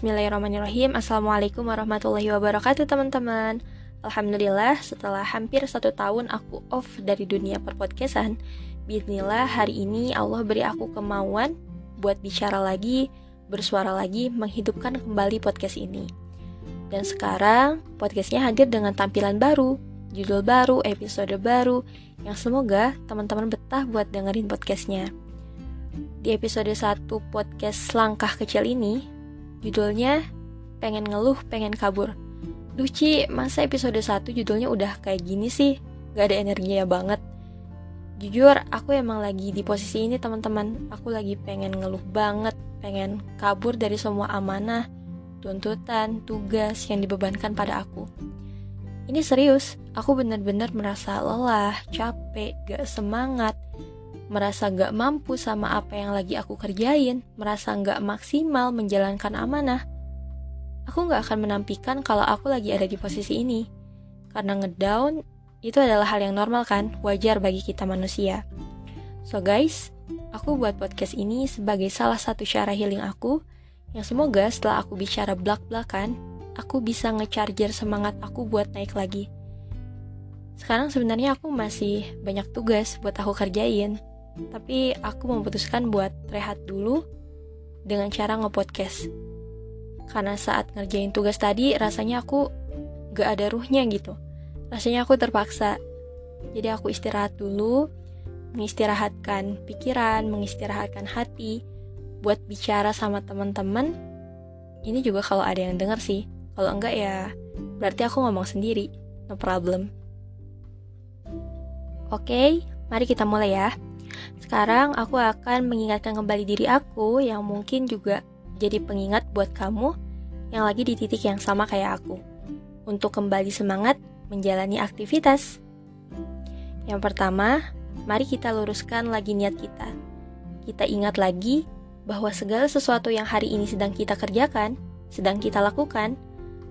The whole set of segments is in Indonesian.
Bismillahirrahmanirrahim. Assalamualaikum warahmatullahi wabarakatuh teman-teman. Alhamdulillah setelah hampir satu tahun aku off dari dunia perpodcastan Bismillah hari ini Allah beri aku kemauan buat bicara lagi, bersuara lagi, menghidupkan kembali podcast ini. Dan sekarang podcastnya hadir dengan tampilan baru, judul baru, episode baru Yang semoga teman-teman betah buat dengerin podcastnya. Di episode 1 podcast Langkah Kecil ini, judulnya Pengen Ngeluh, Pengen Kabur. Duh masa episode 1 judulnya udah kayak gini sih? Gak ada energinya banget. Jujur, aku emang lagi di posisi ini teman-teman. Aku lagi pengen ngeluh banget, pengen kabur dari semua amanah, tuntutan, tugas yang dibebankan pada aku. Ini serius, aku benar-benar merasa lelah, capek, gak semangat, merasa gak mampu sama apa yang lagi aku kerjain, merasa gak maksimal menjalankan amanah, aku gak akan menampikan kalau aku lagi ada di posisi ini. Karena ngedown itu adalah hal yang normal kan, wajar bagi kita manusia. So guys, aku buat podcast ini sebagai salah satu cara healing aku, yang semoga setelah aku bicara belak-belakan, aku bisa ngecharger semangat aku buat naik lagi. Sekarang sebenarnya aku masih banyak tugas buat aku kerjain, tapi aku memutuskan buat rehat dulu dengan cara nge-podcast. Karena saat ngerjain tugas tadi rasanya aku gak ada ruhnya gitu. Rasanya aku terpaksa. Jadi aku istirahat dulu, mengistirahatkan pikiran, mengistirahatkan hati buat bicara sama teman-teman. Ini juga kalau ada yang denger sih. Kalau enggak ya berarti aku ngomong sendiri. No problem. Oke, mari kita mulai ya. Sekarang aku akan mengingatkan kembali diri aku yang mungkin juga jadi pengingat buat kamu yang lagi di titik yang sama kayak aku. Untuk kembali semangat menjalani aktivitas. Yang pertama, mari kita luruskan lagi niat kita. Kita ingat lagi bahwa segala sesuatu yang hari ini sedang kita kerjakan, sedang kita lakukan,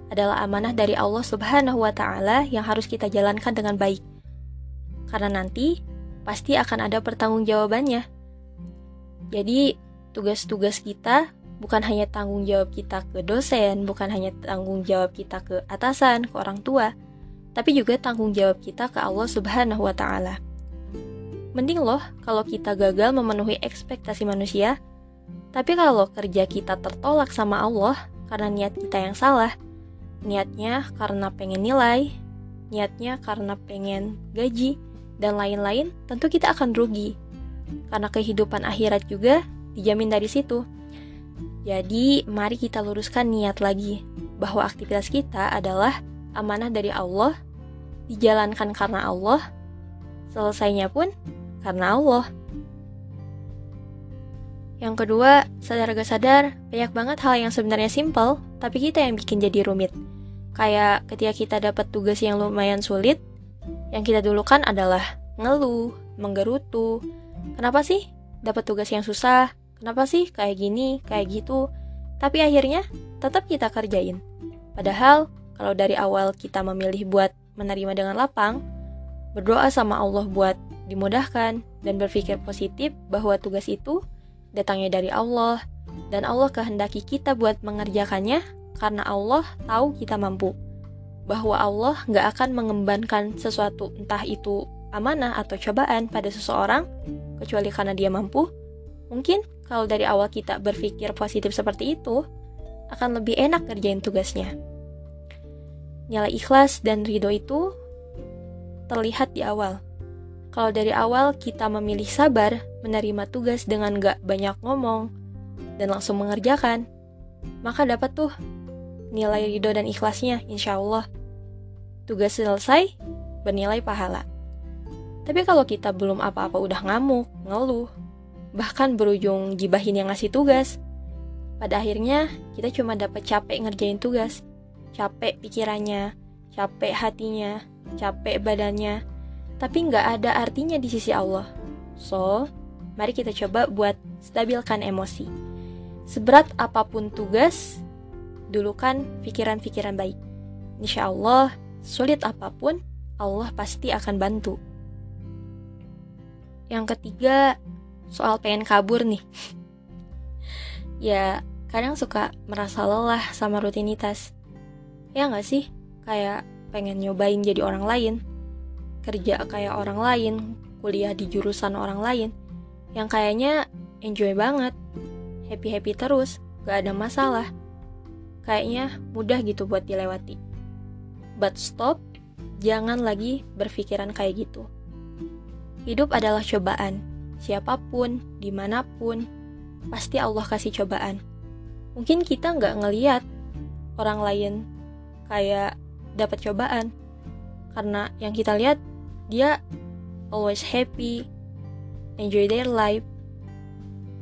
adalah amanah dari Allah Subhanahu wa Ta'ala yang harus kita jalankan dengan baik. Karena nanti pasti akan ada pertanggungjawabannya. Jadi, tugas-tugas kita bukan hanya tanggung jawab kita ke dosen, bukan hanya tanggung jawab kita ke atasan, ke orang tua, tapi juga tanggung jawab kita ke Allah Subhanahu wa taala. Mending loh kalau kita gagal memenuhi ekspektasi manusia, tapi kalau kerja kita tertolak sama Allah karena niat kita yang salah, niatnya karena pengen nilai, niatnya karena pengen gaji, dan lain-lain, tentu kita akan rugi. Karena kehidupan akhirat juga dijamin dari situ. Jadi, mari kita luruskan niat lagi bahwa aktivitas kita adalah amanah dari Allah, dijalankan karena Allah, selesainya pun karena Allah. Yang kedua, sadar gak sadar, banyak banget hal yang sebenarnya simple, tapi kita yang bikin jadi rumit. Kayak ketika kita dapat tugas yang lumayan sulit, yang kita dulukan adalah ngeluh, menggerutu. Kenapa sih dapat tugas yang susah? Kenapa sih kayak gini, kayak gitu? Tapi akhirnya tetap kita kerjain. Padahal kalau dari awal kita memilih buat menerima dengan lapang, berdoa sama Allah buat dimudahkan dan berpikir positif bahwa tugas itu datangnya dari Allah dan Allah kehendaki kita buat mengerjakannya karena Allah tahu kita mampu bahwa Allah nggak akan mengembankan sesuatu entah itu amanah atau cobaan pada seseorang kecuali karena dia mampu. Mungkin kalau dari awal kita berpikir positif seperti itu, akan lebih enak kerjain tugasnya. Nilai ikhlas dan ridho itu terlihat di awal. Kalau dari awal kita memilih sabar, menerima tugas dengan gak banyak ngomong, dan langsung mengerjakan, maka dapat tuh nilai ridho dan ikhlasnya, insya Allah. Tugas selesai, bernilai pahala. Tapi kalau kita belum apa-apa udah ngamuk, ngeluh, bahkan berujung gibahin yang ngasih tugas, pada akhirnya kita cuma dapat capek ngerjain tugas, capek pikirannya, capek hatinya, capek badannya, tapi nggak ada artinya di sisi Allah. So, mari kita coba buat stabilkan emosi. Seberat apa pun tugas, dulukan pikiran-pikiran baik. Insya Allah, sulit apa pun, Allah pasti akan bantu. Yang ketiga, soal pengen kabur nih. ya, kadang suka merasa lelah sama rutinitas. Ya nggak sih? Kayak pengen nyobain jadi orang lain, kerja kayak orang lain, kuliah di jurusan orang lain, yang kayaknya enjoy banget, happy-happy terus, gak ada masalah. Kayaknya mudah gitu buat dilewati. But stop, jangan lagi berpikiran kayak gitu. Hidup adalah cobaan. Siapa pun, di mana pun, pasti Allah kasih cobaan. Mungkin kita nggak ngeliat orang lain kayak dapat cobaan. Karena yang kita lihat, dia always happy, enjoy their life.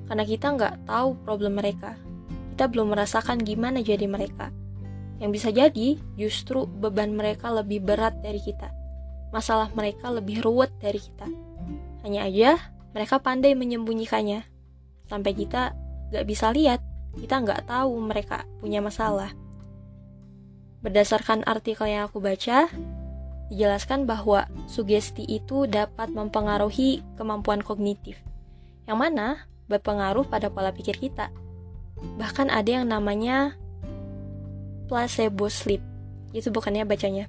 Karena kita nggak tahu problem mereka. Kita belum merasakan gimana jadi mereka. Yang bisa jadi justru beban mereka lebih berat dari kita. Masalah mereka lebih ruwet dari kita. Hanya aja mereka pandai menyembunyikannya. Sampai kita gak bisa lihat, kita nggak tahu mereka punya masalah. Berdasarkan artikel yang aku baca, dijelaskan bahwa sugesti itu dapat mempengaruhi kemampuan kognitif, yang mana berpengaruh pada pola pikir kita. Bahkan ada yang namanya placebo sleep. Itu bukannya bacanya.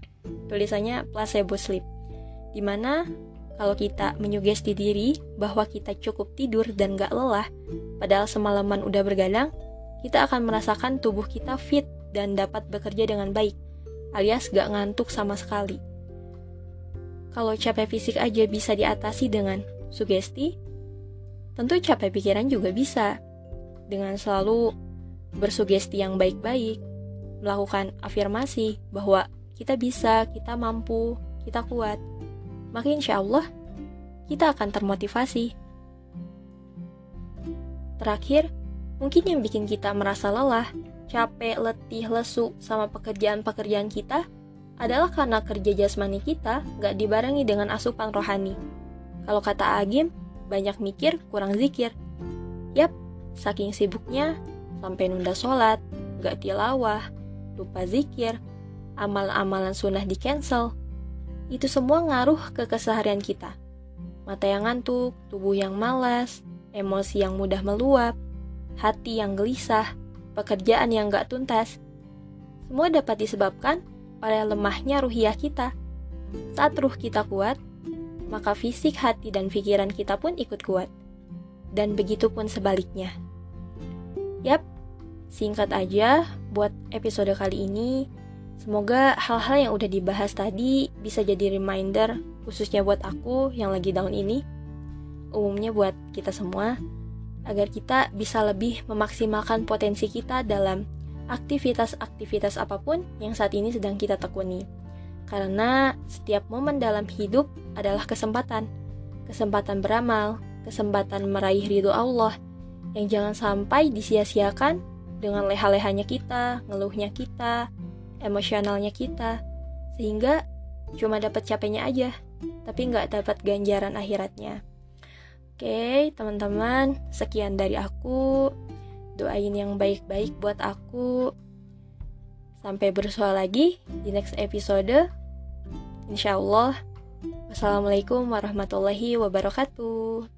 Tulisannya placebo sleep. Di mana kalau kita menyugesti diri bahwa kita cukup tidur dan gak lelah, padahal semalaman udah bergadang, kita akan merasakan tubuh kita fit dan dapat bekerja dengan baik, alias gak ngantuk sama sekali. Kalau capek fisik aja bisa diatasi dengan sugesti, tentu capek pikiran juga bisa. Dengan selalu bersugesti yang baik-baik, melakukan afirmasi bahwa kita bisa, kita mampu, kita kuat, maka insya Allah kita akan termotivasi. Terakhir, mungkin yang bikin kita merasa lelah, capek, letih, lesu sama pekerjaan-pekerjaan kita adalah karena kerja jasmani kita gak dibarengi dengan asupan rohani. Kalau kata Agim, banyak mikir, kurang zikir. Yap, saking sibuknya, sampai nunda sholat, gak tilawah, lupa zikir, amal-amalan sunnah di cancel. Itu semua ngaruh ke keseharian kita. Mata yang ngantuk, tubuh yang malas, emosi yang mudah meluap, hati yang gelisah, pekerjaan yang gak tuntas. Semua dapat disebabkan oleh lemahnya ruhiah kita. Saat ruh kita kuat, maka fisik, hati, dan pikiran kita pun ikut kuat. Dan begitu pun sebaliknya. Yap, Singkat aja, buat episode kali ini, semoga hal-hal yang udah dibahas tadi bisa jadi reminder, khususnya buat aku yang lagi down ini, umumnya buat kita semua, agar kita bisa lebih memaksimalkan potensi kita dalam aktivitas-aktivitas apa pun yang saat ini sedang kita tekuni. Karena setiap momen dalam hidup adalah kesempatan, kesempatan beramal, kesempatan meraih ridho Allah, yang jangan sampai disia-siakan dengan leha-lehanya kita, ngeluhnya kita, emosionalnya kita, sehingga cuma dapat capeknya aja, tapi nggak dapat ganjaran akhiratnya. Oke, teman-teman, sekian dari aku. Doain yang baik-baik buat aku. Sampai bersua lagi di next episode. Insya Allah. Wassalamualaikum warahmatullahi wabarakatuh.